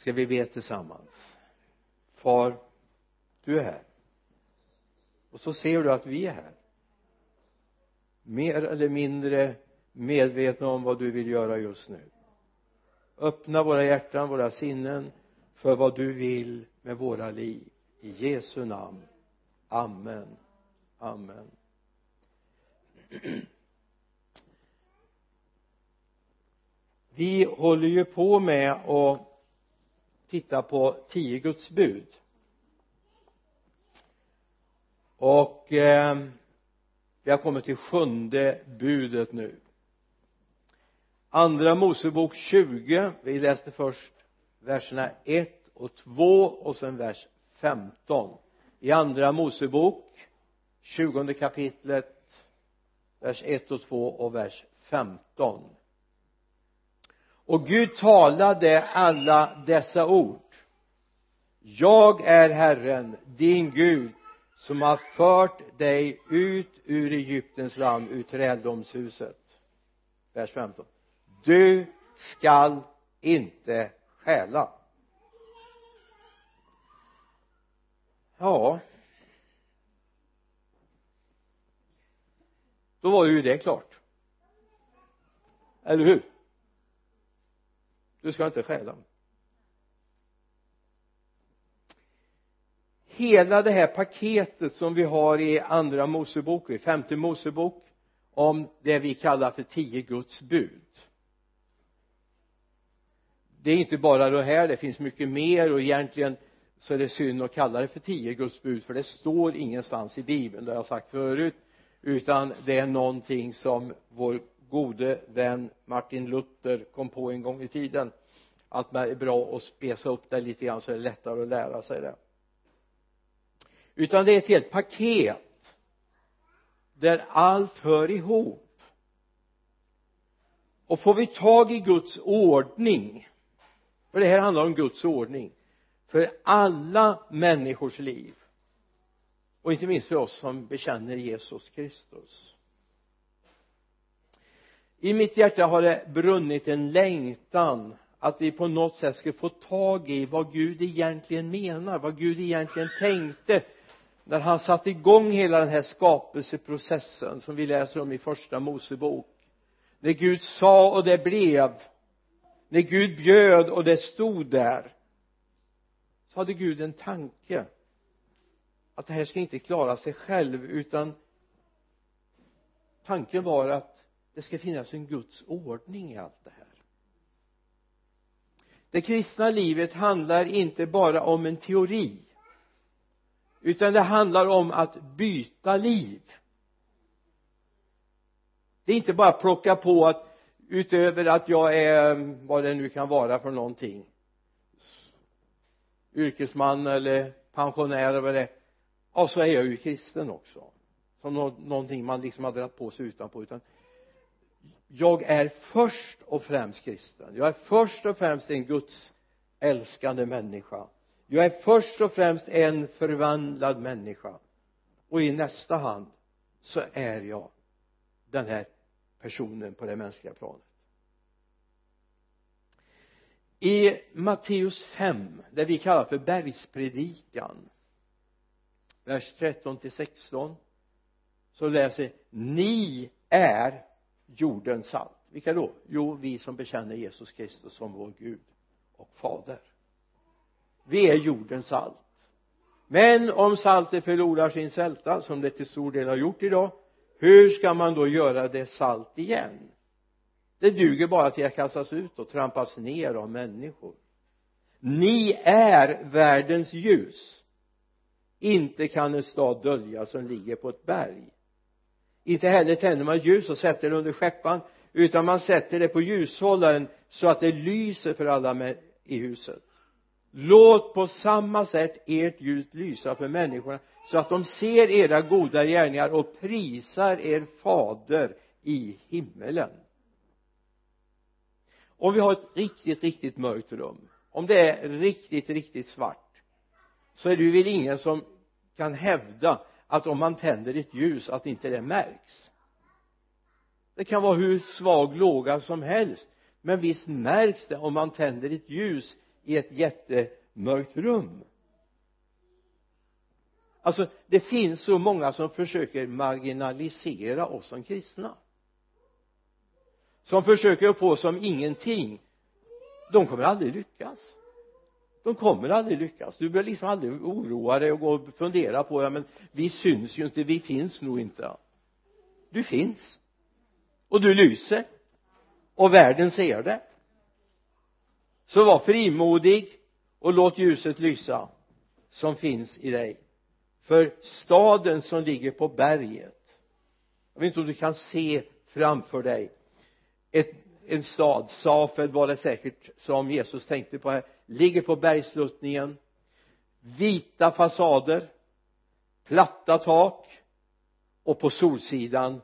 ska vi be tillsammans? Far du är här. Och så ser du att vi är här. Mer eller mindre medvetna om vad du vill göra just nu. Öppna våra hjärtan, våra sinnen för vad du vill med våra liv. I Jesu namn. Amen. Amen. Vi håller ju på med att titta på tio Guds bud. Och eh, vi har kommit till sjunde budet nu. Andra Mosebok 20 vi läste först verserna 1 och 2 och sen vers 15 i andra Mosebok 20 kapitlet vers 1 och 2 och vers 15 och Gud talade alla dessa ord. Jag är Herren din Gud som har fört dig ut ur Egyptens land ur träldomshuset vers 15 du skall inte stjäla. Ja. Då var ju det klart. Eller hur? Du ska inte stjäla hela det här paketet som vi har i andra Mosebok, i femte Mosebok om det vi kallar för tio Guds bud. Det är inte bara det här det finns mycket mer och egentligen så är det synd att kalla det för tio Guds bud för det står ingenstans i bibeln det har jag sagt förut utan det är någonting som vår gode vän Martin Luther kom på en gång i tiden att det är bra att spesa upp det lite grann så är det lättare att lära sig det. Utan det är ett helt paket där allt hör ihop. Och får vi tag i Guds ordning för det här handlar om Guds ordning för alla människors liv och inte minst för oss som bekänner Jesus Kristus i mitt hjärta har det brunnit en längtan att vi på något sätt ska få tag i vad Gud egentligen menar vad Gud egentligen tänkte när han satte igång hela den här skapelseprocessen som vi läser om i första Mosebok. När Gud sa och det blev när Gud bjöd och det stod där så hade Gud en tanke att det här ska inte klara sig själv utan tanken var att det ska finnas en Guds ordning i allt det här. Det kristna livet handlar inte bara om en teori utan det handlar om att byta liv. Det är inte bara att plocka på att utöver att jag är vad det nu kan vara för någonting yrkesman eller pensionär eller vad det är ja så är jag ju kristen också. Som någonting man liksom har dragit på sig utanpå utan jag är först och främst kristen. Jag är först och främst en Guds älskande människa. Jag är först och främst en förvandlad människa. Och i nästa hand så är jag den här personen på det mänskliga planet. I Matteus 5 det vi kallar för bergspredikan vers 13 till 16 så läser ni är jordens salt. Vilka då? Jo vi som bekänner Jesus Kristus som vår Gud och fader. Vi är jordens salt. Men om saltet förlorar sin sälta som det till stor del har gjort idag hur ska man då göra det salt igen? Det duger bara till att kastas ut och trampas ner av människor. Ni är världens ljus. Inte kan en stad dölja som ligger på ett berg inte heller tänder man ljus och sätter det under skäppan utan man sätter det på ljushållaren så att det lyser för alla med i huset. Låt på samma sätt ert ljus lysa för människorna så att de ser era goda gärningar och prisar er fader i himmelen. Om vi har ett riktigt riktigt mörkt rum. Om det är riktigt riktigt svart så är det ju väl ingen som kan hävda att om man tänder ett ljus att inte det märks. Det kan vara hur svag låga som helst men visst märks det om man tänder ett ljus i ett jättemörkt rum. Alltså det finns så många som försöker marginalisera oss som kristna. Som försöker få som ingenting. De kommer aldrig lyckas de kommer aldrig lyckas. Du behöver liksom aldrig oroa dig och gå och fundera på ja men vi syns ju inte vi finns nog inte. Du finns. Och du lyser. Och världen ser det. Så var frimodig och låt ljuset lysa som finns i dig. För staden som ligger på berget jag vet inte om du kan se framför dig ett, en stad, Safed var det säkert som Jesus tänkte på här ligger på bergsluttningen. Vita fasader. Platta tak. Och på solsidan.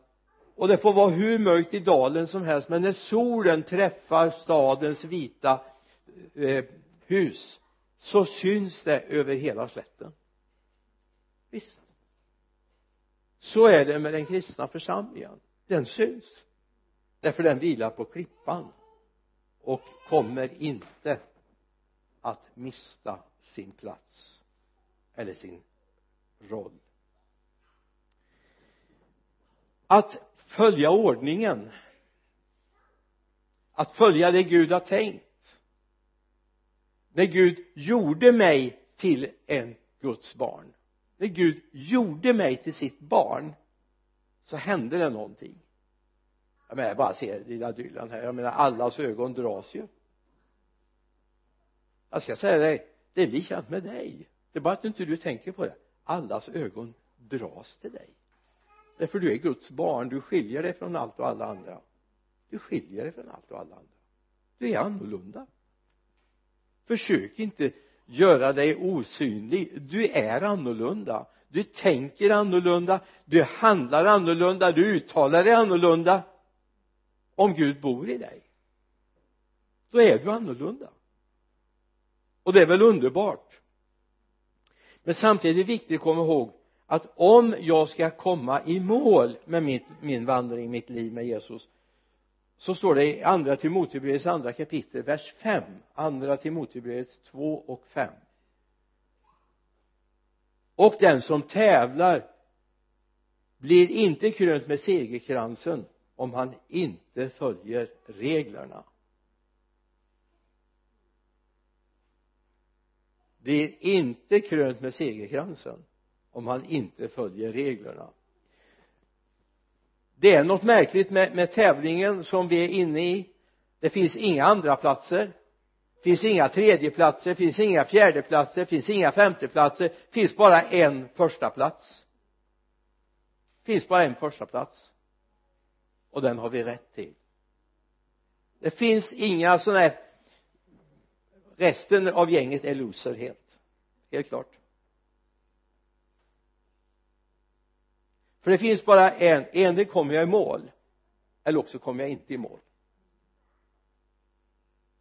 Och det får vara hur mörkt i dalen som helst men när solen träffar stadens vita eh, hus så syns det över hela slätten. Visst. Så är det med den kristna församlingen. Den syns. Därför den vilar på klippan och kommer inte att mista sin plats eller sin roll. Att följa ordningen. Att följa det Gud har tänkt. När Gud gjorde mig till en Guds barn. När Gud gjorde mig till sitt barn. Så hände det någonting. Jag menar jag bara ser lilla Dylan här. Jag menar allas ögon dras ju jag ska säga dig det är likadant med dig. Det är bara att inte du tänker på det. Allas ögon dras till dig. Därför du är Guds barn. Du skiljer dig från allt och alla andra. Du skiljer dig från allt och alla andra. Du är annorlunda. Försök inte göra dig osynlig. Du är annorlunda. Du tänker annorlunda. Du handlar annorlunda. Du uttalar dig annorlunda. Om Gud bor i dig då är du annorlunda och det är väl underbart. Men samtidigt är det viktigt att komma ihåg att om jag ska komma i mål med mitt, min vandring, mitt liv med Jesus så står det i andra Timotebrevets andra kapitel vers 5 andra Timotebrevets 2 och 5 och den som tävlar blir inte krönt med segerkransen om han inte följer reglerna. Blir inte krönt med segerkransen om han inte följer reglerna. Det är något märkligt med, med tävlingen som vi är inne i. Det finns inga andra platser. Finns inga tredjeplatser finns inga fjärdeplatser finns inga femteplatser. Finns bara en första plats. Finns bara en första plats. Och den har vi rätt till. Det finns inga sådana här resten av gänget är loser helt. Helt klart. För det finns bara en. Endera kommer jag i mål. Eller också kommer jag inte i mål.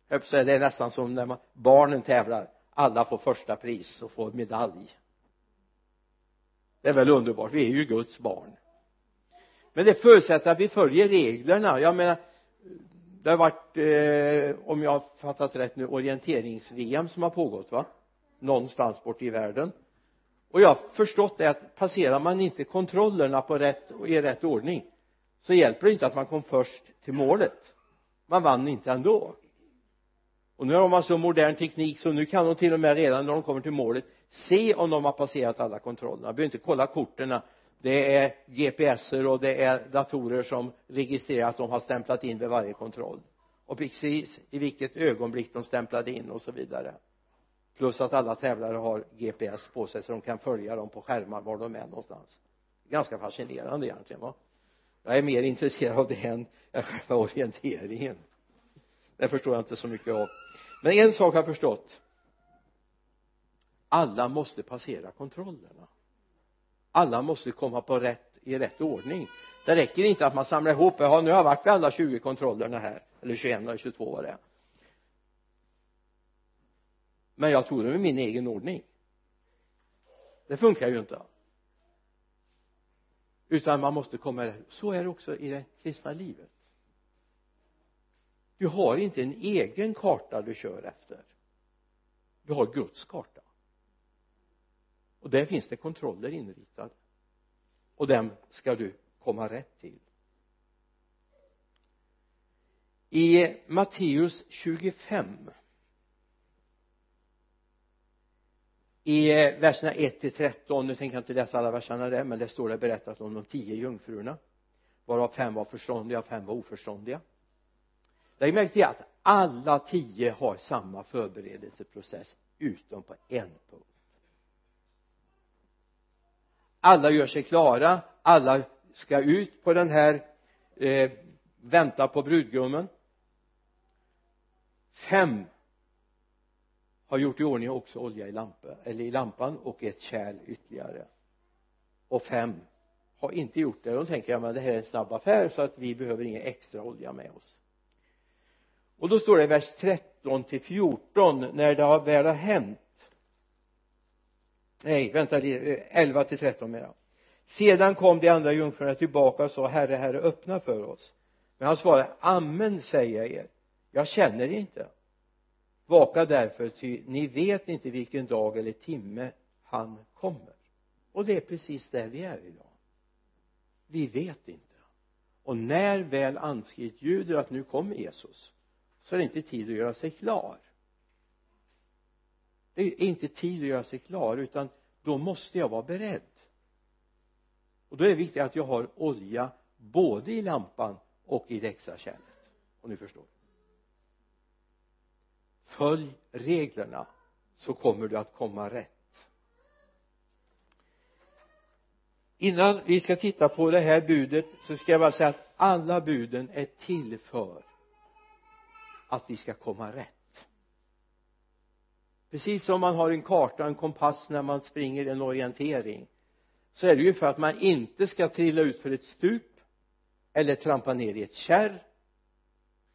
Jag säga, det är nästan som när man, barnen tävlar. Alla får första pris och får medalj. Det är väl underbart. Vi är ju Guds barn. Men det förutsätter att vi följer reglerna. Jag menar det har varit eh, om jag har fattat rätt nu orienterings-VM som har pågått va? Någonstans bort i världen. Och jag har förstått det att passerar man inte kontrollerna på rätt och i rätt ordning så hjälper det inte att man kom först till målet. Man vann inte ändå. Och nu har de så modern teknik så nu kan de till och med redan när de kommer till målet se om de har passerat alla kontrollerna. Behöver inte kolla korten det är GPSer och det är datorer som registrerar att de har stämplat in vid varje kontroll. Och precis i vilket ögonblick de stämplade in och så vidare. Plus att alla tävlare har GPS på sig så de kan följa dem på skärmar var de är någonstans. Ganska fascinerande egentligen va? Jag är mer intresserad av det än själva orienteringen. Det förstår jag inte så mycket av. Men en sak har jag förstått. Alla måste passera kontrollerna alla måste komma på rätt i rätt ordning. Det räcker inte att man samlar ihop ja nu har jag varit vid alla 20 kontrollerna här. Eller 21 eller 22 var det är. Men jag tog dem i min egen ordning. Det funkar ju inte. Utan man måste komma så är det också i det kristna livet. Du har inte en egen karta du kör efter. Du har Guds karta och där finns det kontroller inritade. Och dem ska du komma rätt till. I Matteus 25 i verserna 1 till 13 nu tänker jag inte läsa alla verserna där men det står det berättat om de tio jungfrurna varav fem var förståndiga och fem var oförståndiga. Lägg märke till att alla tio har samma förberedelseprocess utom på en punkt alla gör sig klara. Alla ska ut på den här eh, vänta på brudgummen. Fem har gjort i ordning också olja i lampan eller i lampan och ett kärl ytterligare. Och fem har inte gjort det. Då tänker jag men det här är en snabb affär så att vi behöver ingen extra olja med oss. Och då står det i vers 13 till 14 när det har väl har hänt nej vänta 11 till 13 mera. Sedan kom de andra jungfrurna tillbaka och sa herre herre öppna för oss. Men han svarade amen säger jag er. Jag känner inte. Vaka därför ty ni vet inte vilken dag eller timme han kommer. Och det är precis där vi är idag. Vi vet inte. Och när väl anskrivet ljuder att nu kommer Jesus så är det inte tid att göra sig klar det är inte tid att göra sig klar utan då måste jag vara beredd. Och då är det viktigt att jag har olja både i lampan och i det extra kärlet om ni förstår. Följ reglerna så kommer du att komma rätt. Innan vi ska titta på det här budet så ska jag bara säga att alla buden är till för att vi ska komma rätt precis som man har en karta, en kompass när man springer en orientering så är det ju för att man inte ska trilla ut för ett stup eller trampa ner i ett kärr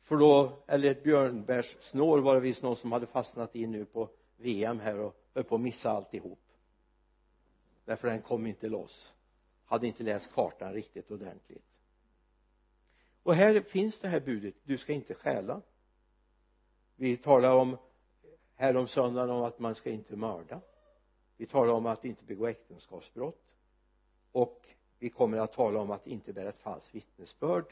för då eller ett björnbärssnår var det visst någon som hade fastnat i nu på VM här och höll på att missa alltihop. Därför den kom inte loss. Hade inte läst kartan riktigt ordentligt. Och här finns det här budet du ska inte stjäla. Vi talar om häromsöndagen om söndagen om att man ska inte mörda. Vi talar om att inte begå äktenskapsbrott. Och vi kommer att tala om att inte bära ett falskt vittnesbörd.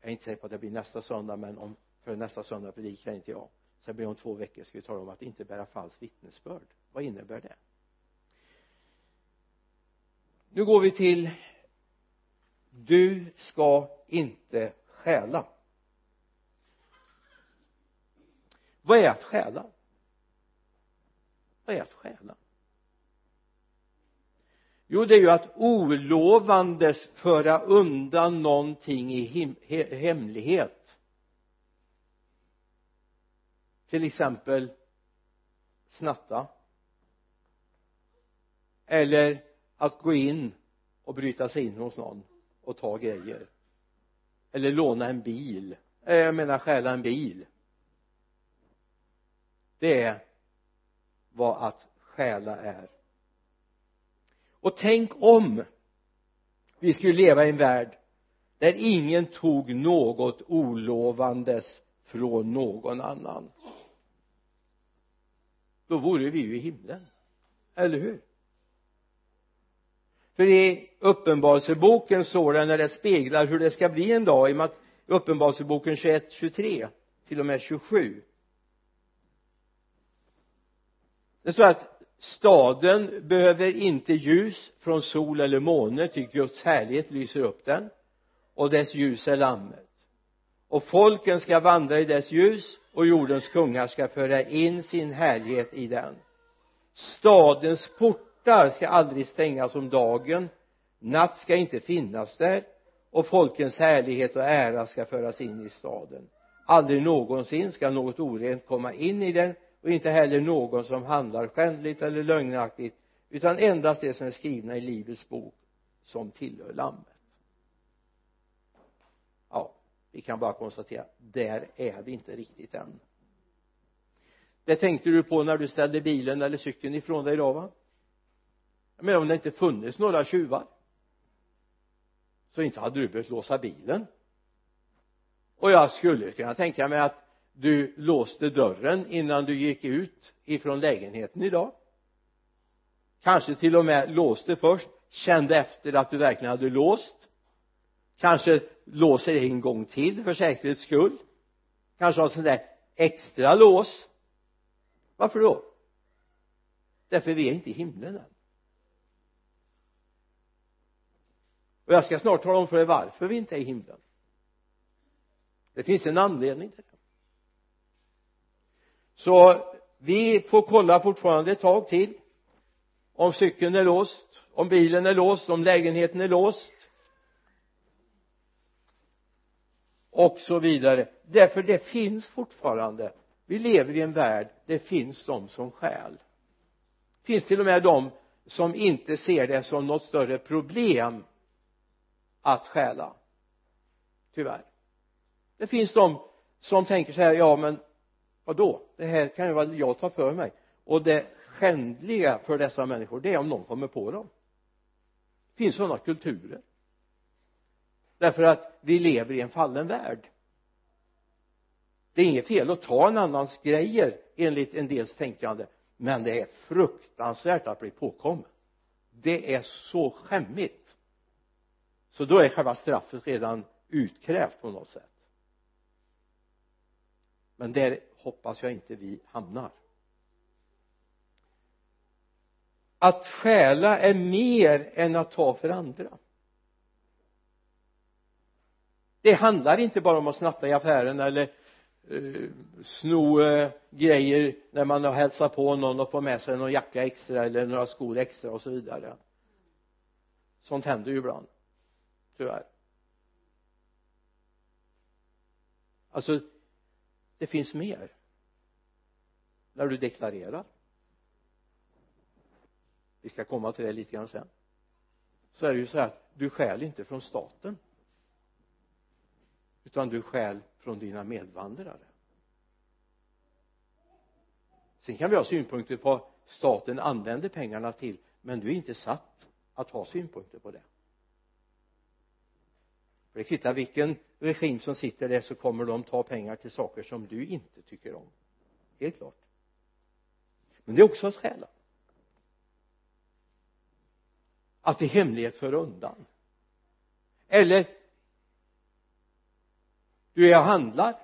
Jag är inte säker på att det blir nästa söndag men om för nästa söndag predikar inte jag. Så det blir om två veckor ska vi tala om att inte bära falskt vittnesbörd. Vad innebär det? Nu går vi till du ska inte stjäla. Vad är att stjäla? Vad är att stjäla jo det är ju att olovandes föra undan någonting i hem, he, hemlighet. Till exempel snatta. Eller att gå in och bryta sig in hos någon och ta grejer. Eller låna en bil. Eh, jag menar stjäla en bil. Det är vad att stjäla är. Och tänk om vi skulle leva i en värld där ingen tog något olovandes från någon annan. Då vore vi ju i himlen. Eller hur? För i uppenbarelseboken står det när det speglar hur det ska bli en dag i uppenbarelseboken 21, 23 till och med 27 det står att staden behöver inte ljus från sol eller måne ty Guds härlighet lyser upp den och dess ljus är lammet. Och folken ska vandra i dess ljus och jordens kungar ska föra in sin härlighet i den. Stadens portar ska aldrig stängas om dagen natt ska inte finnas där och folkens härlighet och ära ska föras in i staden. Aldrig någonsin ska något orent komma in i den och inte heller någon som handlar skändligt eller lögnaktigt utan endast det som är skrivna i livets bok som tillhör lammet. Ja vi kan bara konstatera där är vi inte riktigt än. Det tänkte du på när du ställde bilen eller cykeln ifrån dig idag va? Men om det inte funnits några tjuvar så inte hade du behövt låsa bilen. Och jag skulle kunna tänka mig att du låste dörren innan du gick ut ifrån lägenheten idag. Kanske till och med låste först kände efter att du verkligen hade låst. Kanske låser en gång till för säkerhets skull. Kanske har sånt där extra lås. Varför då? Därför vi är inte i himlen än. Och jag ska snart tala om för er varför vi inte är i himlen. Det finns en anledning till det så vi får kolla fortfarande ett tag till om cykeln är låst om bilen är låst om lägenheten är låst och så vidare. Därför det finns fortfarande. Vi lever i en värld det finns de som stjäl. Det finns till och med de som inte ser det som något större problem att stjäla. Tyvärr. Det finns de som tänker så här ja men vad då det här kan ju väl jag ta för mig. Och det skändliga för dessa människor det är om någon kommer på dem. Det finns sådana kulturer? Därför att vi lever i en fallen värld. Det är inget fel att ta en annans grejer enligt en dels tänkande men det är fruktansvärt att bli påkommen. Det är så skämmigt. Så då är själva straffet redan utkrävt på något sätt. Men där hoppas jag inte vi hamnar. Att stjäla är mer än att ta för andra. Det handlar inte bara om att snatta i affären eller eh, sno eh, grejer när man har hälsat på någon och får med sig någon jacka extra eller några skor extra och så vidare. Sånt händer ju ibland tyvärr. Alltså det finns mer när du deklarerar. Vi ska komma till det lite grann sen. Så är det ju så här att du stjäl inte från staten. Utan du stjäl från dina medvandrare. Sen kan vi ha synpunkter på vad staten använder pengarna till men du är inte satt att ha synpunkter på det. För det kvittar vilken regim som sitter där så kommer de ta pengar till saker som du inte tycker om. Helt klart men det är också att stjäla. Att i hemlighet föra undan. Eller du är och handlar.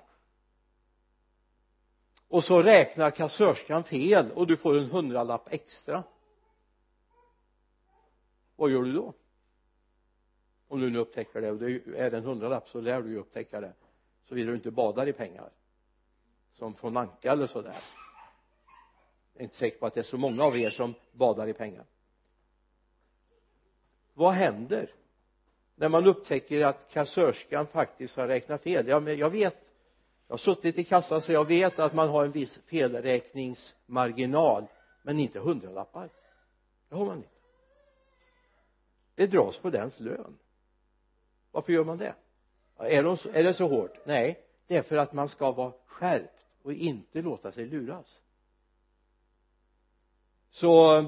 Och så räknar kassörskan fel och du får en hundralapp extra. Vad gör du då? Om du nu upptäcker det. Och det är en hundralapp så lär du ju upptäcka det. Såvida du inte badar i pengar. Som från Anka eller sådär är inte säker på att det är så många av er som badar i pengar. Vad händer när man upptäcker att kassörskan faktiskt har räknat fel? Ja, men jag vet. Jag har suttit i kassan så jag vet att man har en viss felräkningsmarginal men inte hundralappar. Det har man inte. Det dras på dens lön. Varför gör man det? Är, de, är det så hårt? Nej det är för att man ska vara skärpt och inte låta sig luras så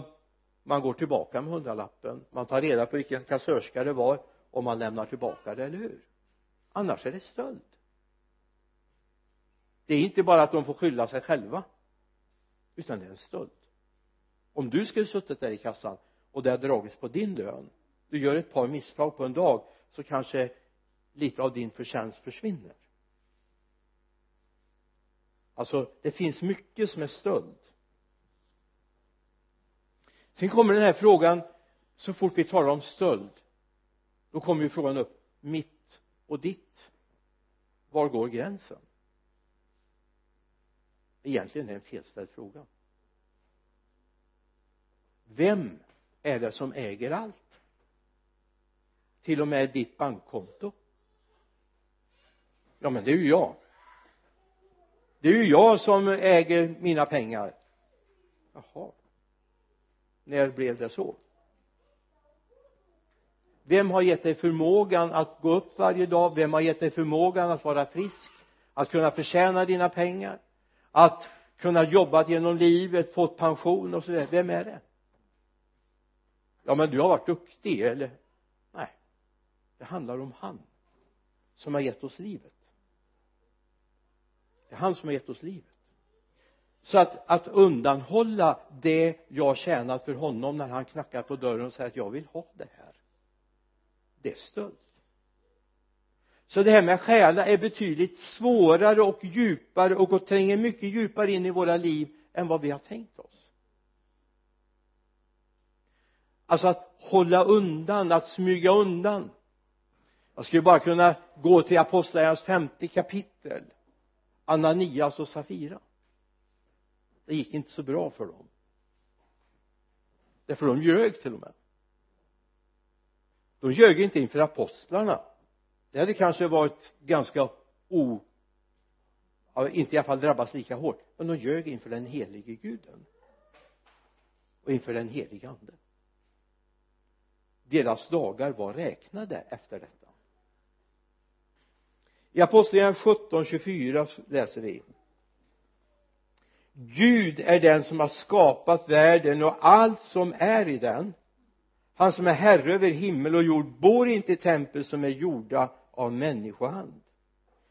man går tillbaka med hundralappen. Man tar reda på vilken kassörska det var och man lämnar tillbaka det, eller hur? Annars är det stöld. Det är inte bara att de får skylla sig själva utan det är en stöld. Om du skulle suttit där i kassan och det har dragits på din lön du gör ett par misstag på en dag så kanske lite av din förtjänst försvinner. Alltså det finns mycket som är stöld sen kommer den här frågan så fort vi talar om stöld då kommer ju frågan upp mitt och ditt. Var går gränsen? Egentligen är det en felställd fråga. Vem är det som äger allt? Till och med ditt bankkonto? Ja men det är ju jag. Det är ju jag som äger mina pengar. Jaha när blev det så? Vem har gett dig förmågan att gå upp varje dag? Vem har gett dig förmågan att vara frisk? Att kunna förtjäna dina pengar? Att kunna jobba genom livet fått pension och sådär, vem är det? Ja men du har varit duktig eller? Nej. Det handlar om han som har gett oss livet. Det är han som har gett oss livet så att, att undanhålla det jag tjänat för honom när han knackar på dörren och säger att jag vill ha det här. Det är stöld. Så det här med stjäla är betydligt svårare och djupare och tränger mycket djupare in i våra liv än vad vi har tänkt oss. Alltså att hålla undan, att smyga undan. Jag skulle bara kunna gå till apostlagärningarnas femte kapitel Ananias och Safira det gick inte så bra för dem. Därför de ljög till och med. De ljög inte inför apostlarna. Det hade kanske varit ganska o inte i alla fall drabbats lika hårt men de ljög inför den helige guden och inför den helige ande. Deras dagar var räknade efter detta. I apostlagärningarna 17.24 läser vi. Gud är den som har skapat världen och allt som är i den. Han som är herre över himmel och jord bor inte i tempel som är gjorda av människohand.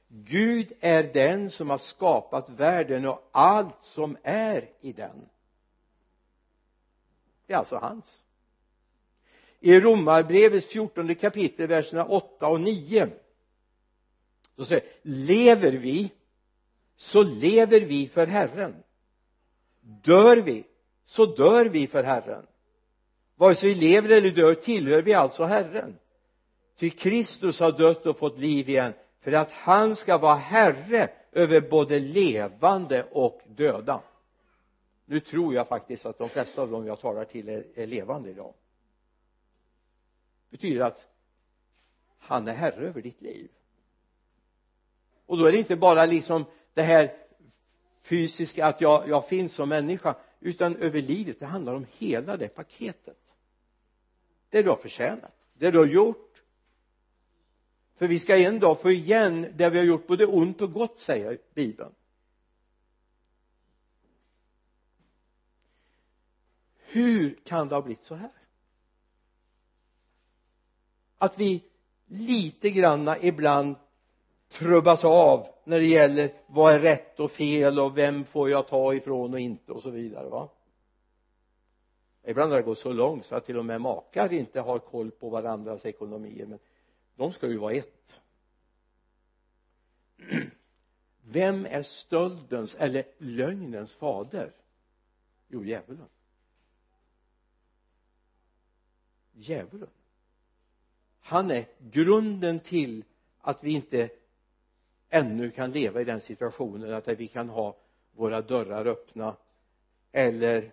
Gud är den som har skapat världen och allt som är i den. Det är alltså hans. I romarbrevets fjortonde kapitel verserna 8 och 9 då säger lever vi så lever vi för Herren dör vi så dör vi för Herren. Vare sig vi lever eller dör tillhör vi alltså Herren. Ty Kristus har dött och fått liv igen för att han ska vara herre över både levande och döda. Nu tror jag faktiskt att de flesta av dem jag talar till är, är levande idag. Betyder att han är herre över ditt liv. Och då är det inte bara liksom det här fysiska att jag, jag finns som människa utan över livet det handlar om hela det paketet. Det du har förtjänat det du har gjort. För vi ska en dag få igen det vi har gjort både ont och gott säger bibeln. Hur kan det ha blivit så här? Att vi lite granna ibland trubbas av när det gäller vad är rätt och fel och vem får jag ta ifrån och inte och så vidare va? Ibland har det gått så långt så att till och med makar inte har koll på varandras ekonomier men de ska ju vara ett. Vem är stöldens eller lögnens fader? Jo djävulen. Djävulen. Han är grunden till att vi inte ännu kan leva i den situationen att vi kan ha våra dörrar öppna eller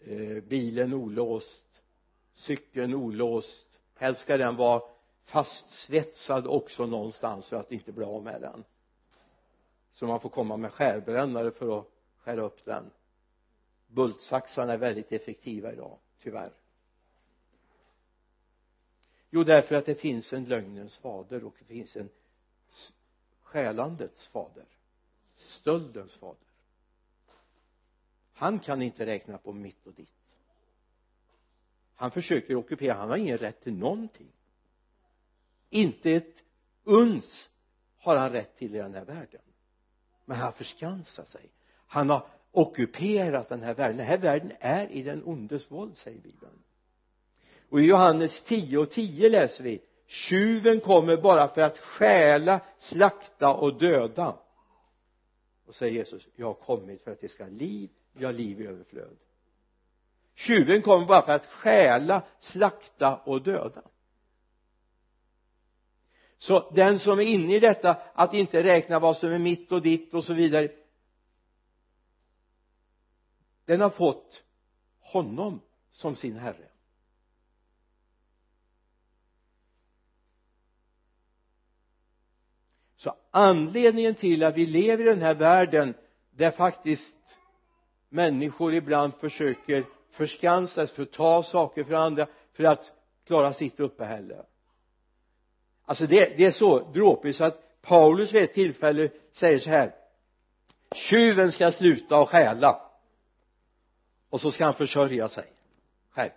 eh, bilen olåst cykeln olåst helst ska den vara fastsvetsad också någonstans för att inte bli av med den. Så man får komma med skärbrännare för att skära upp den. Bultsaxarna är väldigt effektiva idag tyvärr. Jo därför att det finns en lögnens fader och det finns en stjälandets fader stöldens fader. Han kan inte räkna på mitt och ditt. Han försöker ockupera, han har ingen rätt till någonting. Inte ett uns har han rätt till i den här världen. Men han har förskansat sig. Han har ockuperat den här världen. Den här världen är i den ondes våld säger bibeln. Och i Johannes 10 och 10 läser vi tjuven kommer bara för att stjäla, slakta och döda. Och säger Jesus jag har kommit för att det ska ha liv, jag har liv i överflöd. Tjuven kommer bara för att stjäla, slakta och döda. Så den som är inne i detta att inte räkna vad som är mitt och ditt och så vidare den har fått honom som sin herre. Så anledningen till att vi lever i den här världen där faktiskt människor ibland försöker förskansa sig för att ta saker från andra för att klara sitt uppehälle. Alltså det, det är så dråpligt så att Paulus vid ett tillfälle säger så här tjuven ska sluta och stjäla och så ska han försörja sig själv.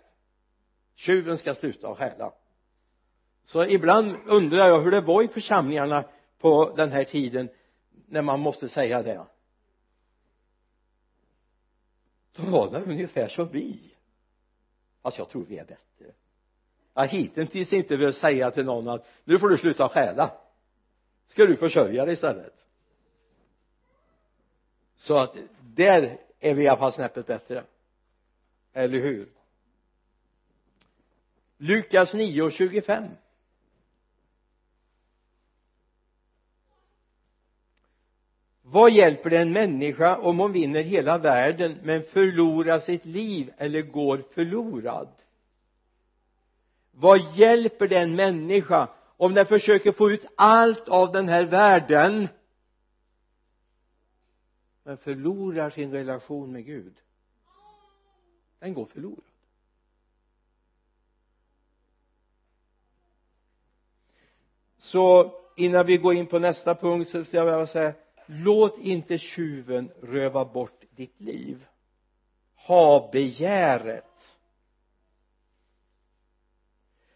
Tjuven ska sluta och stjäla. Så ibland undrar jag hur det var i församlingarna på den här tiden när man måste säga det. De var väl ungefär som vi. Fast jag tror vi är bättre. Jag har hittills inte behövt säga till någon att nu får du sluta stjäla. Ska du försörja dig istället. Så att där är vi i alla fall snäppet bättre. Eller hur? Lukas 9 och 25 vad hjälper det en människa om hon vinner hela världen men förlorar sitt liv eller går förlorad? Vad hjälper det en människa om den försöker få ut allt av den här världen men förlorar sin relation med Gud? Den går förlorad. Så innan vi går in på nästa punkt så skulle jag vilja säga låt inte tjuven röva bort ditt liv. Ha begäret.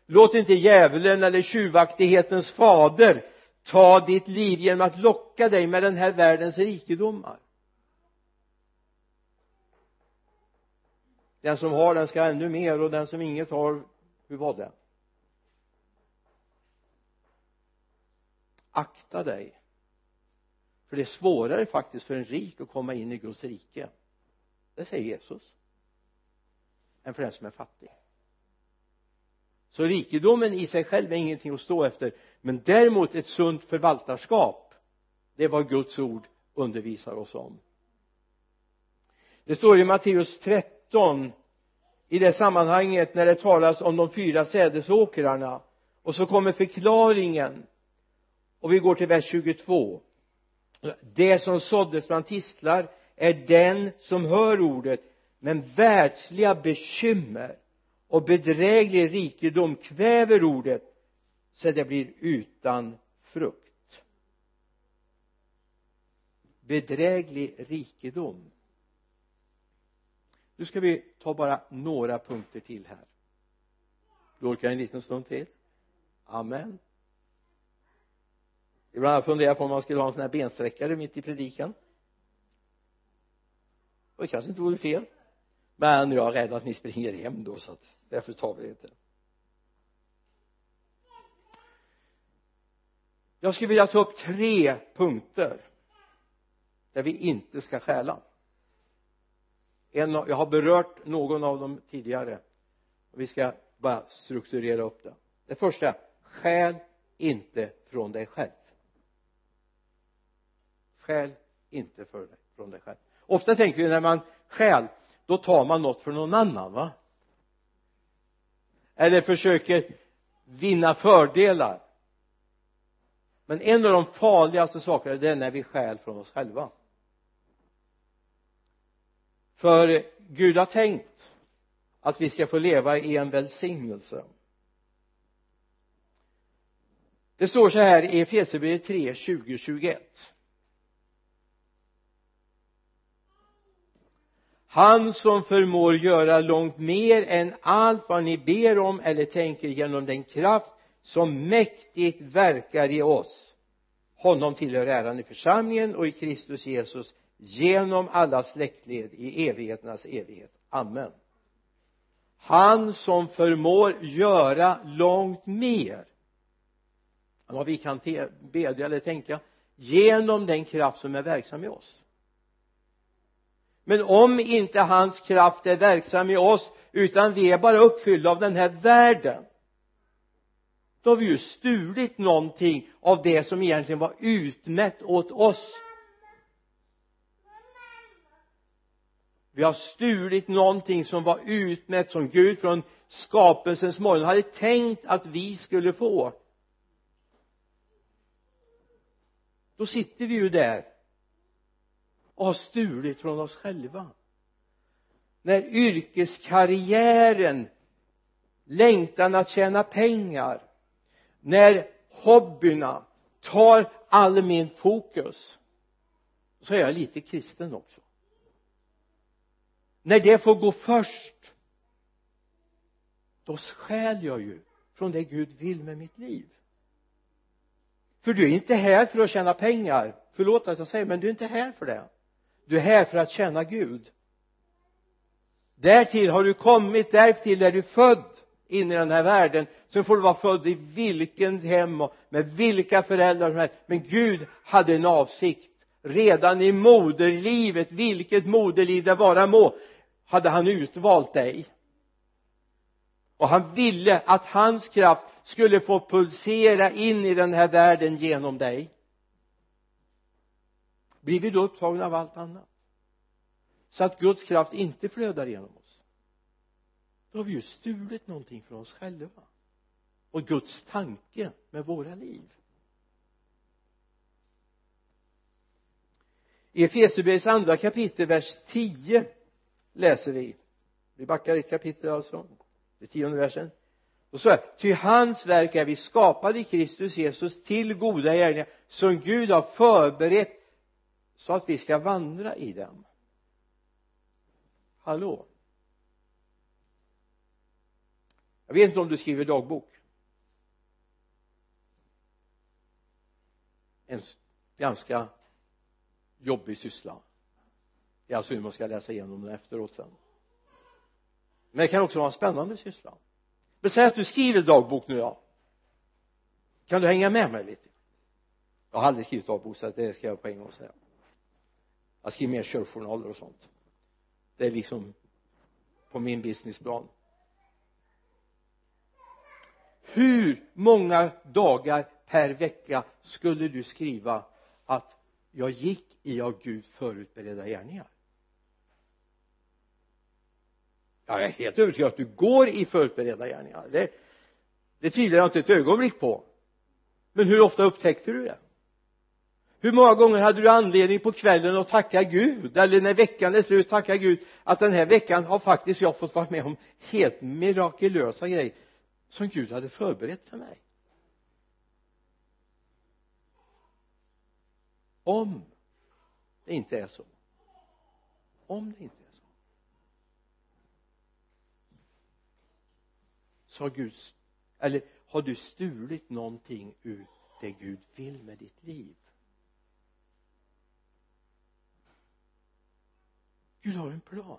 Låt inte djävulen eller tjuvaktighetens fader ta ditt liv genom att locka dig med den här världens rikedomar. Den som har den ska ännu mer och den som inget har hur var det? Akta dig för det är svårare faktiskt för en rik att komma in i Guds rike. Det säger Jesus. Än för den som är fattig. Så rikedomen i sig själv är ingenting att stå efter. Men däremot ett sunt förvaltarskap. Det är vad Guds ord undervisar oss om. Det står i Matteus 13 i det sammanhanget när det talas om de fyra sädesåkrarna. Och så kommer förklaringen. Och vi går till vers 22 det som såddes bland tistlar är den som hör ordet men världsliga bekymmer och bedräglig rikedom kväver ordet så det blir utan frukt. Bedräglig rikedom. Nu ska vi ta bara några punkter till här. Du orkar en liten stund till. Amen ibland har jag funderat på om man skulle ha en sån här bensträckare mitt i predikan. Och det kanske inte vore fel. Men jag är rädd att ni springer hem då så att därför tar vi det inte. Jag skulle vilja ta upp tre punkter där vi inte ska stjäla. En jag har berört någon av dem tidigare. Och vi ska bara strukturera upp det. Det första stjäl inte från dig själv stjäl inte för dig, från dig själv. Ofta tänker vi när man stjäl då tar man något för någon annan va? Eller försöker vinna fördelar. Men en av de farligaste sakerna det är när vi stjäl från oss själva. För Gud har tänkt att vi ska få leva i en välsignelse. Det står så här i Efesierbrevet 3, 20, 21 han som förmår göra långt mer än allt vad ni ber om eller tänker genom den kraft som mäktigt verkar i oss. Honom tillhör äran i församlingen och i Kristus Jesus genom alla släktled i evigheternas evighet. Amen. Han som förmår göra långt mer än vad vi kan bedja eller tänka genom den kraft som är verksam i oss men om inte hans kraft är verksam i oss utan vi är bara uppfyllda av den här världen då har vi ju stulit någonting av det som egentligen var utmätt åt oss. Vi har stulit någonting som var utmätt som Gud från skapelsens morgon hade tänkt att vi skulle få. Då sitter vi ju där och har stulit från oss själva. När yrkeskarriären längtan att tjäna pengar när hobbyerna tar all min fokus så är jag lite kristen också. När det får gå först då stjäl jag ju från det Gud vill med mitt liv. För du är inte här för att tjäna pengar. Förlåt att jag säger men du är inte här för det du är här för att tjäna Gud. Därtill har du kommit därtill är du född in i den här världen. Så får du vara född i vilken hem och med vilka föräldrar som helst. Men Gud hade en avsikt. Redan i moderlivet vilket moderliv det vara må hade han utvalt dig. Och han ville att hans kraft skulle få pulsera in i den här världen genom dig blir vi då upptagna av allt annat? Så att Guds kraft inte flödar genom oss? Då har vi ju stulit någonting från oss själva. Och Guds tanke med våra liv. I Efesierbrevets andra kapitel vers 10 läser vi. Vi backar ett kapitel alltså. Det tionde versen. Och så här ty hans verk är vi skapade i Kristus Jesus till goda gärningar som Gud har förberett så att vi ska vandra i dem hallå? Jag vet inte om du skriver dagbok. En ganska jobbig syssla. Det är alltså hur man ska läsa igenom den efteråt sen. Men det kan också vara en spännande syssla. Men säg att du skriver dagbok nu då kan du hänga med mig lite? Jag har aldrig skrivit dagbok så det ska jag på en gång säga jag skriver mer körjournaler och sånt. Det är liksom på min businessplan. Hur många dagar per vecka skulle du skriva att jag gick i av Gud förutberedda gärningar? Jag är helt övertygad att du går i förutberedda gärningar. Det, det tvivlar jag inte ett ögonblick på. Men hur ofta upptäckte du det? Hur många gånger hade du anledning på kvällen att tacka Gud? Eller när veckan är slut tacka Gud att den här veckan har faktiskt jag fått vara med om helt mirakulösa grejer som Gud hade förberett för mig. Om det inte är så. Om det inte är så. Så har Gud eller har du stulit någonting ur det Gud vill med ditt liv? Gud har en plan.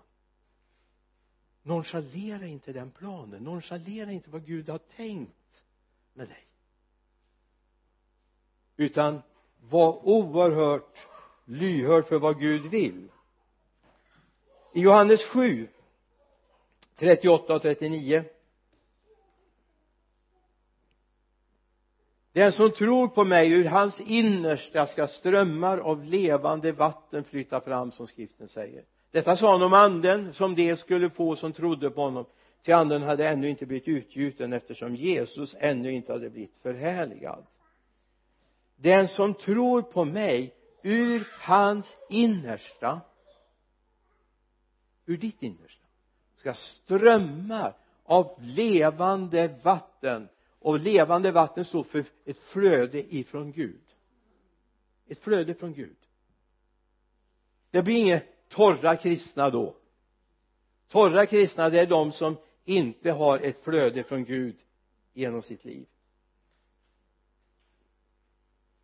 Nonchalera inte den planen. Nonchalera inte vad Gud har tänkt med dig. Utan var oerhört lyhörd för vad Gud vill. I Johannes 7 38 och 39 den som tror på mig ur hans innersta ska strömmar av levande vatten flyta fram som skriften säger detta sa han om anden som de skulle få som trodde på honom. Till anden hade ännu inte blivit utgjuten eftersom Jesus ännu inte hade blivit förhärligad. Den som tror på mig ur hans innersta ur ditt innersta ska strömmar av levande vatten. Och levande vatten står för ett flöde ifrån Gud. Ett flöde från Gud. Det blir inget torra kristna då. Torra kristna det är de som inte har ett flöde från Gud genom sitt liv.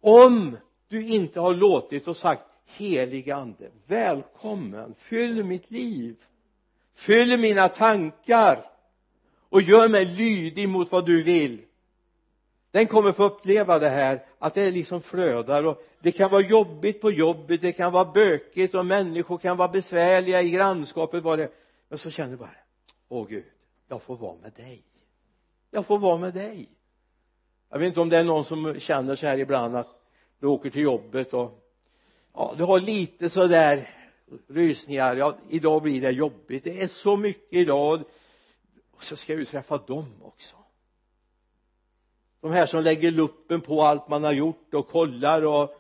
Om du inte har låtit och sagt helige ande välkommen fyll mitt liv. Fyll mina tankar och gör mig lydig mot vad du vill den kommer få uppleva det här att det liksom flödar och det kan vara jobbigt på jobbet det kan vara bökigt och människor kan vara besvärliga i grannskapet vad det men så känner du bara åh gud jag får vara med dig. Jag får vara med dig. Jag vet inte om det är någon som känner så här ibland att du åker till jobbet och ja du har lite sådär rysningar. Ja idag blir det jobbigt. Det är så mycket idag. Och så ska jag ju träffa dem också de här som lägger luppen på allt man har gjort och kollar och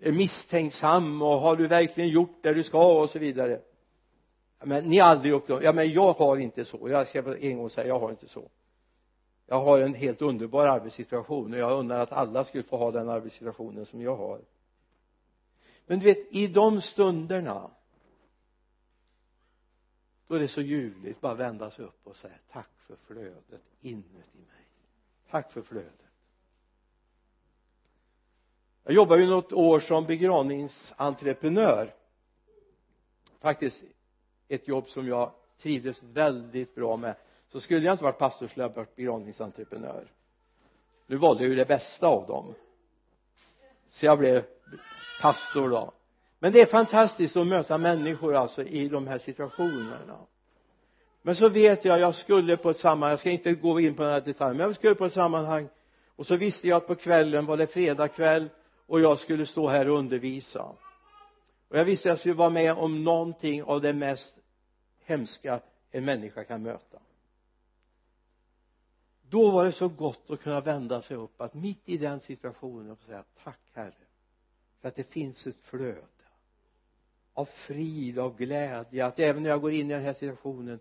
är misstänksam och har du verkligen gjort det du ska och så vidare. Men ni har aldrig upplevt, ja men jag har inte så. Jag ska en gång säga jag har inte så. Jag har en helt underbar arbetssituation och jag undrar att alla skulle få ha den arbetssituationen som jag har. Men du vet i de stunderna då är det så ljuvligt bara vända sig upp och säga tack för flödet inuti mig tack för flödet. Jag jobbade ju något år som begravningsentreprenör. Faktiskt ett jobb som jag trivdes väldigt bra med. Så skulle jag inte varit pastor skulle jag varit begravningsentreprenör. Nu valde jag ju det bästa av dem. Så jag blev pastor då. Men det är fantastiskt att möta människor alltså i de här situationerna men så vet jag jag skulle på ett sammanhang jag ska inte gå in på den här detaljen men jag skulle på ett sammanhang och så visste jag att på kvällen var det fredag kväll och jag skulle stå här och undervisa. Och jag visste att jag skulle vara med om någonting av det mest hemska en människa kan möta. Då var det så gott att kunna vända sig upp att mitt i den situationen och säga tack herre för att det finns ett flöde av frid, av glädje. Att även när jag går in i den här situationen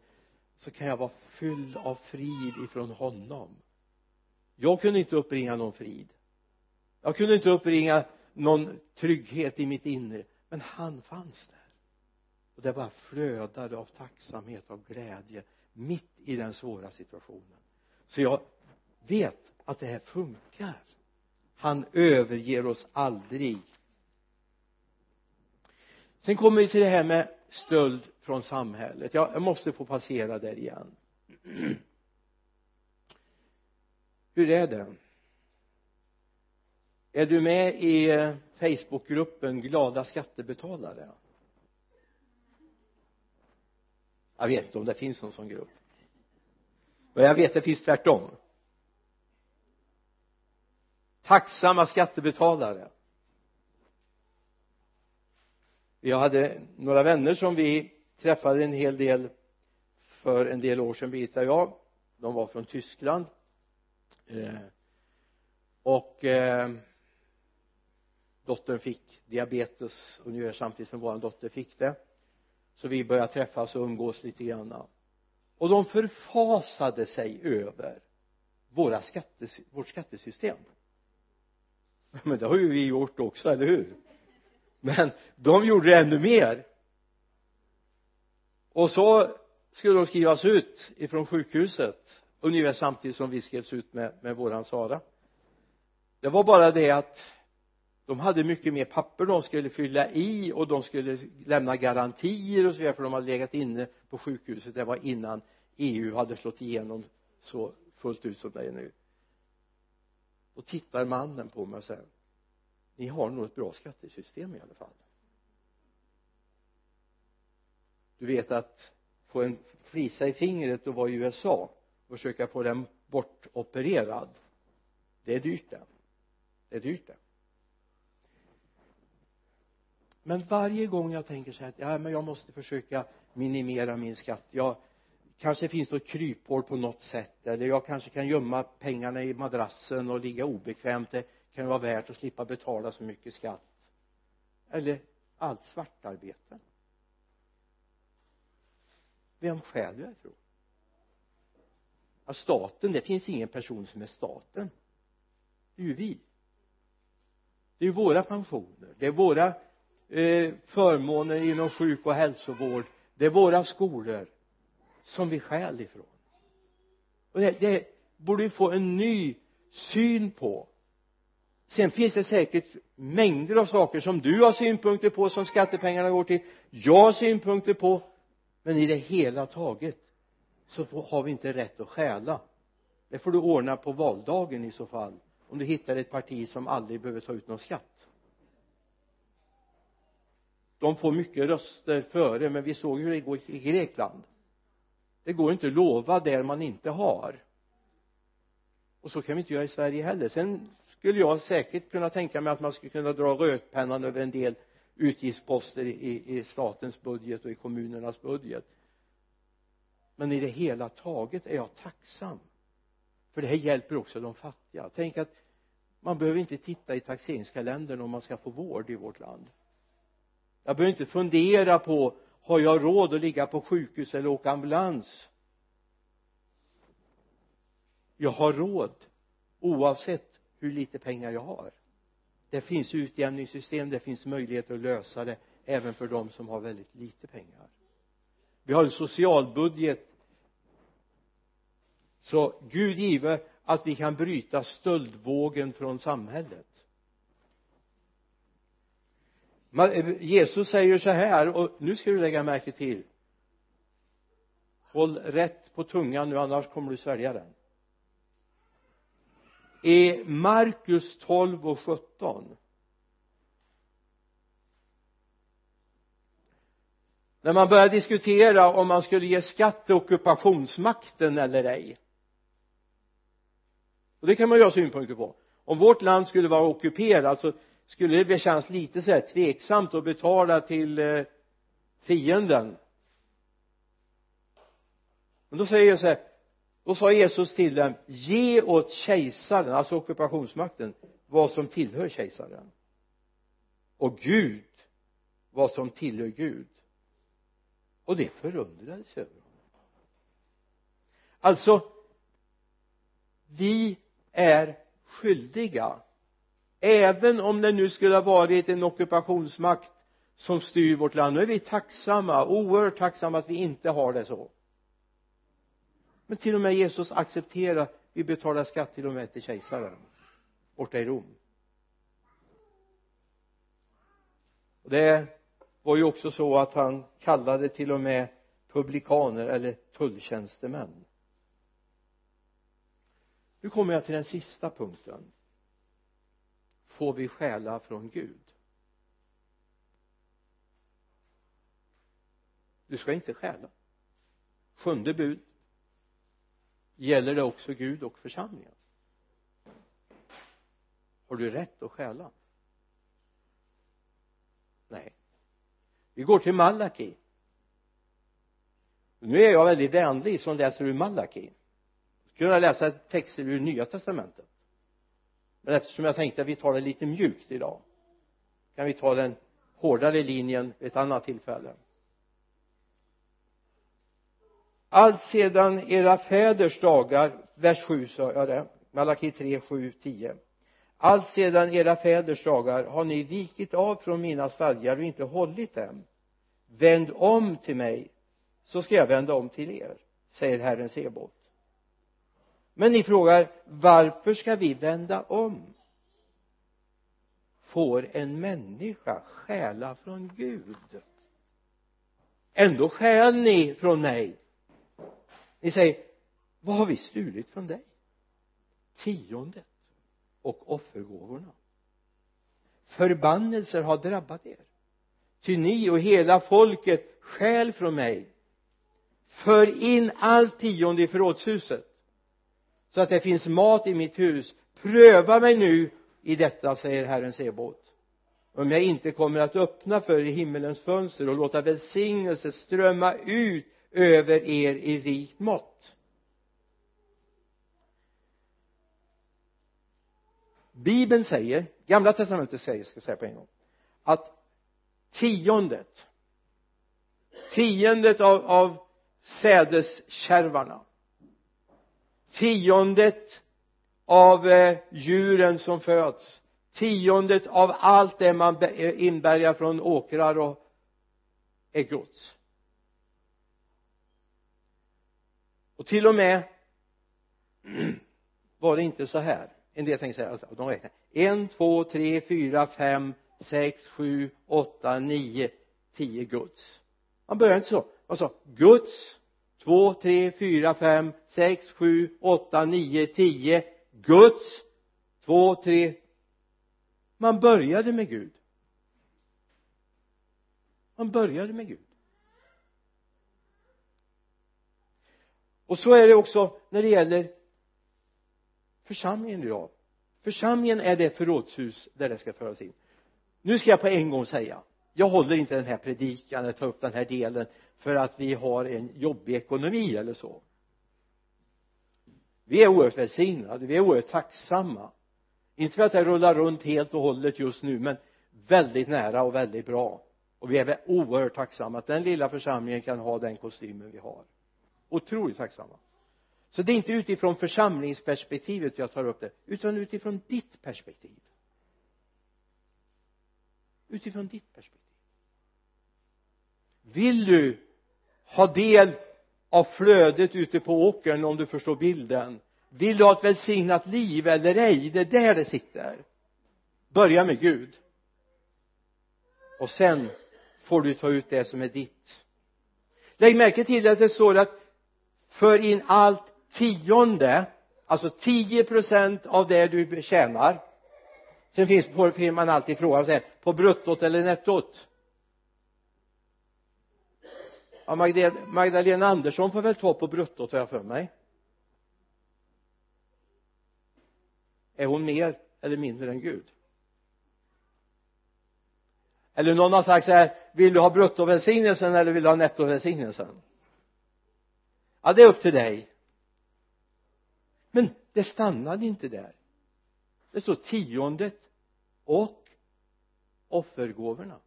så kan jag vara fylld av frid ifrån honom. Jag kunde inte uppringa någon frid. Jag kunde inte uppringa någon trygghet i mitt inre men han fanns där. Och det bara flödade av tacksamhet, av glädje mitt i den svåra situationen. Så jag vet att det här funkar. Han överger oss aldrig. Sen kommer vi till det här med stöld från samhället. Jag, jag måste få passera där igen. Hur är det? Är du med i facebookgruppen glada skattebetalare? Jag vet inte om det finns någon sån grupp. Men jag vet att det finns tvärtom. Tacksamma skattebetalare. Jag hade några vänner som vi träffade en hel del för en del år sedan Birgitta och jag. De var från Tyskland. Eh, och eh, dottern fick diabetes ungefär samtidigt som vår dotter fick det. Så vi började träffas och umgås lite grann. Och de förfasade sig över våra skatte, vårt skattesystem. Men det har ju vi gjort också, eller hur? Men de gjorde det ännu mer. Och så skulle de skrivas ut ifrån sjukhuset ungefär samtidigt som vi skrevs ut med, med våran Sara. Det var bara det att de hade mycket mer papper de skulle fylla i och de skulle lämna garantier och så vidare för de hade legat inne på sjukhuset. Det var innan EU hade slått igenom så fullt ut som det är nu. Då tittar mannen på mig och säger ni har nog ett bra skattesystem i alla fall. Du vet att få en flisa i fingret och vara i USA och försöka få den bortopererad det är dyrt det. Det är dyrt det. Men varje gång jag tänker så här att ja men jag måste försöka minimera min skatt. Jag kanske finns något kryphål på något sätt eller jag kanske kan gömma pengarna i madrassen och ligga obekvämt. det kan vara värt att slippa betala så mycket skatt. Eller allt svartarbete. Vem stjäl du ifrån? Ja staten det finns ingen person som är staten. Det är ju vi. Det är ju våra pensioner. Det är våra eh, förmåner inom sjuk och hälsovård. Det är våra skolor som vi stjäl ifrån. Och det, det borde vi få en ny syn på sen finns det säkert mängder av saker som du har synpunkter på som skattepengarna går till jag har synpunkter på men i det hela taget så har vi inte rätt att stjäla. Det får du ordna på valdagen i så fall om du hittar ett parti som aldrig behöver ta ut någon skatt. De får mycket röster före men vi såg hur det går i Grekland. Det går inte att lova där man inte har. Och så kan vi inte göra i Sverige heller. Sen skulle jag säkert kunna tänka mig att man skulle kunna dra rödpennan över en del utgiftsposter i, i statens budget och i kommunernas budget. Men i det hela taget är jag tacksam. För det här hjälper också de fattiga. Tänk att man behöver inte titta i taxeringskalendern om man ska få vård i vårt land. Jag behöver inte fundera på har jag råd att ligga på sjukhus eller åka ambulans? Jag har råd oavsett hur lite pengar jag har. Det finns utjämningssystem det finns möjligheter att lösa det även för de som har väldigt lite pengar. Vi har en socialbudget så Gud give att vi kan bryta stöldvågen från samhället. Eh, Jesus säger så här och nu ska du lägga märke till. Håll rätt på tungan nu annars kommer du svälja den i Markus 12 och 17 när man börjar diskutera om man skulle ge skatt till ockupationsmakten eller ej. Och det kan man ju ha synpunkter på. Om vårt land skulle vara ockuperat så skulle det kännas lite så här tveksamt att betala till eh, fienden. Men då säger jag så här då sa Jesus till dem ge åt kejsaren, alltså ockupationsmakten vad som tillhör kejsaren. Och Gud vad som tillhör Gud. Och det förundrades över honom. Alltså vi är skyldiga även om det nu skulle ha varit en ockupationsmakt som styr vårt land nu är vi tacksamma, oerhört tacksamma att vi inte har det så men till och med Jesus accepterar vi betalar skatt till och med till kejsaren borta i Rom. Och det var ju också så att han kallade till och med publikaner eller tulltjänstemän. Nu kommer jag till den sista punkten. Får vi stjäla från Gud? Du ska inte stjäla. Sjunde bud gäller det också Gud och församlingen. Har du rätt att stjäla? Nej. Vi går till Malaki. Nu är jag väldigt vänlig som läser ur Malaki. Kunna läsa texter ur nya testamentet. Men eftersom jag tänkte att vi tar det lite mjukt idag kan vi ta den hårdare linjen vid ett annat tillfälle. Allt sedan era fäders dagar vers 7 sa jag det Malaki 3, 7, 10 allt sedan era fäders dagar har ni vikit av från mina stadgar och inte hållit dem. Vänd om till mig så ska jag vända om till er säger Herren Sebot men ni frågar varför ska vi vända om? Får en människa stjäla från Gud? Ändå stjäl ni från mig ni säger vad har vi stulit från dig? Tiondet och offergåvorna. Förbannelser har drabbat er. Ty ni och hela folket stjäl från mig. För in allt tionde i förrådshuset så att det finns mat i mitt hus. Pröva mig nu i detta säger Herren Sebot om jag inte kommer att öppna för er himmelens fönster och låta välsignelse strömma ut över er i rikt mått. Bibeln säger gamla testamentet säger ska jag säga på en gång att tiondet tiondet av, av sädeskärvarna tiondet av eh, djuren som föds tiondet av allt det man inbärgar från åkrar och är Guds och till och med var det inte så här. En del tänker säga alltså, de räknar. En, två, tre, fyra, fem, sex, sju, åtta, nio, tio Guds. Man börjar inte så. Man sa Guds två, tre, fyra, fem, sex, sju, åtta, nio, tio. Guds två, tre. Man började med Gud. Man började med Gud. Och så är det också när det gäller församlingen idag församlingen är det förrådshus där det ska föras in. Nu ska jag på en gång säga jag håller inte den här predikan eller tar upp den här delen för att vi har en jobbig ekonomi eller så. Vi är oerhört välsignade vi är oerhört tacksamma. Inte för att det rullar runt helt och hållet just nu men väldigt nära och väldigt bra. Och vi är oerhört tacksamma att den lilla församlingen kan ha den kostymen vi har otroligt tacksamma. Så det är inte utifrån församlingsperspektivet jag tar upp det utan utifrån ditt perspektiv. Utifrån ditt perspektiv. Vill du ha del av flödet ute på åkern om du förstår bilden? Vill du ha ett välsignat liv eller ej? Det är där det sitter. Börja med Gud. Och sen får du ta ut det som är ditt. Lägg märke till att det står att för in allt tionde alltså 10 procent av det du tjänar. Sen finns får man alltid frågan sig på bruttot eller nettot. Ja, Magdalena Andersson får väl ta på bruttot har jag för mig. Är hon mer eller mindre än Gud? Eller någon har sagt så här vill du ha bruttovälsignelsen eller vill du ha nettovälsignelsen ja det är upp till dig. Men det stannade inte där. Det står tiondet och offergåvorna.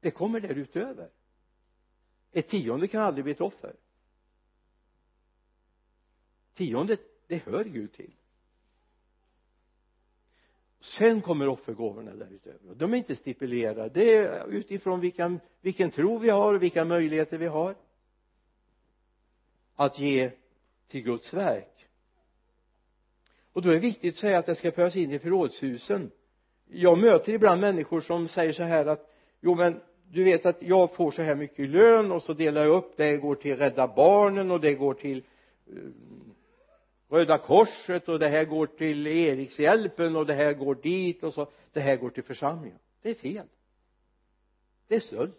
Det kommer därutöver. Ett tionde kan aldrig bli ett offer. Tiondet det hör Gud till sen kommer offergåvorna därutöver. De är inte stipulerade. Det är utifrån vilken, vilken tro vi har och vilka möjligheter vi har att ge till Guds verk. Och då är det viktigt att säga att det ska föras in i förrådshusen. Jag möter ibland människor som säger så här att jo men du vet att jag får så här mycket i lön och så delar jag upp det. Går till rädda barnen och det går till eh, Röda korset och det här går till Erikshjälpen och det här går dit och så. Det här går till församlingen. Det är fel. Det är stöld.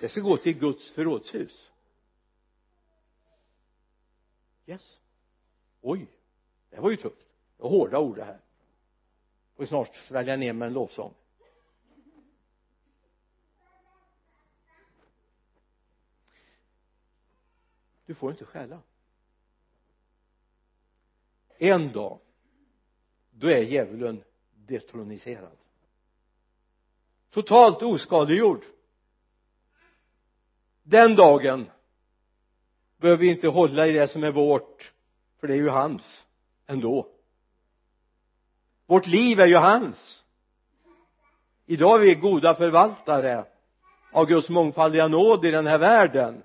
Det ska gå till Guds förrådshus. Yes. Oj det var ju tufft. Det var hårda ord det här. Får snart svälja ner med en lovsång. Du får inte stjäla en dag då är djävulen detroniserad. Totalt oskadegjord den dagen behöver vi inte hålla i det som är vårt för det är ju hans ändå. Vårt liv är ju hans. Idag är vi goda förvaltare av Guds mångfaldiga nåd i den här världen.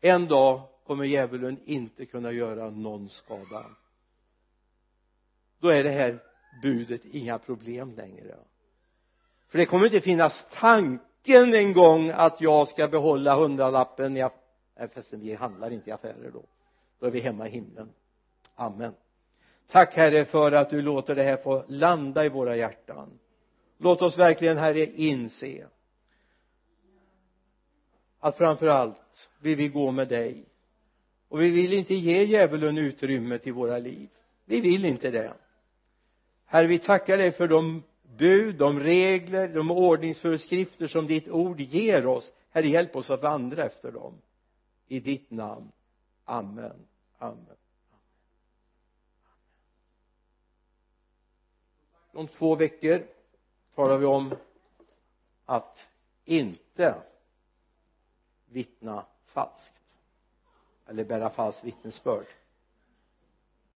En dag kommer djävulen inte kunna göra någon skada. Då är det här budet inga problem längre. För det kommer inte finnas tanken en gång att jag ska behålla hundralappen i nej förresten vi handlar inte i affärer då. Då är vi hemma i himlen. Amen. Tack herre för att du låter det här få landa i våra hjärtan. Låt oss verkligen herre inse att framför allt vill vi gå med dig och vi vill inte ge djävulen utrymme till våra liv. Vi vill inte det. Herre vi tackar dig för de bud, de regler, de ordningsföreskrifter som ditt ord ger oss. Herre hjälp oss att vandra efter dem. I ditt namn. Amen. Amen. Om två veckor talar vi om att inte vittna falskt eller bära falskt vittnesbörd.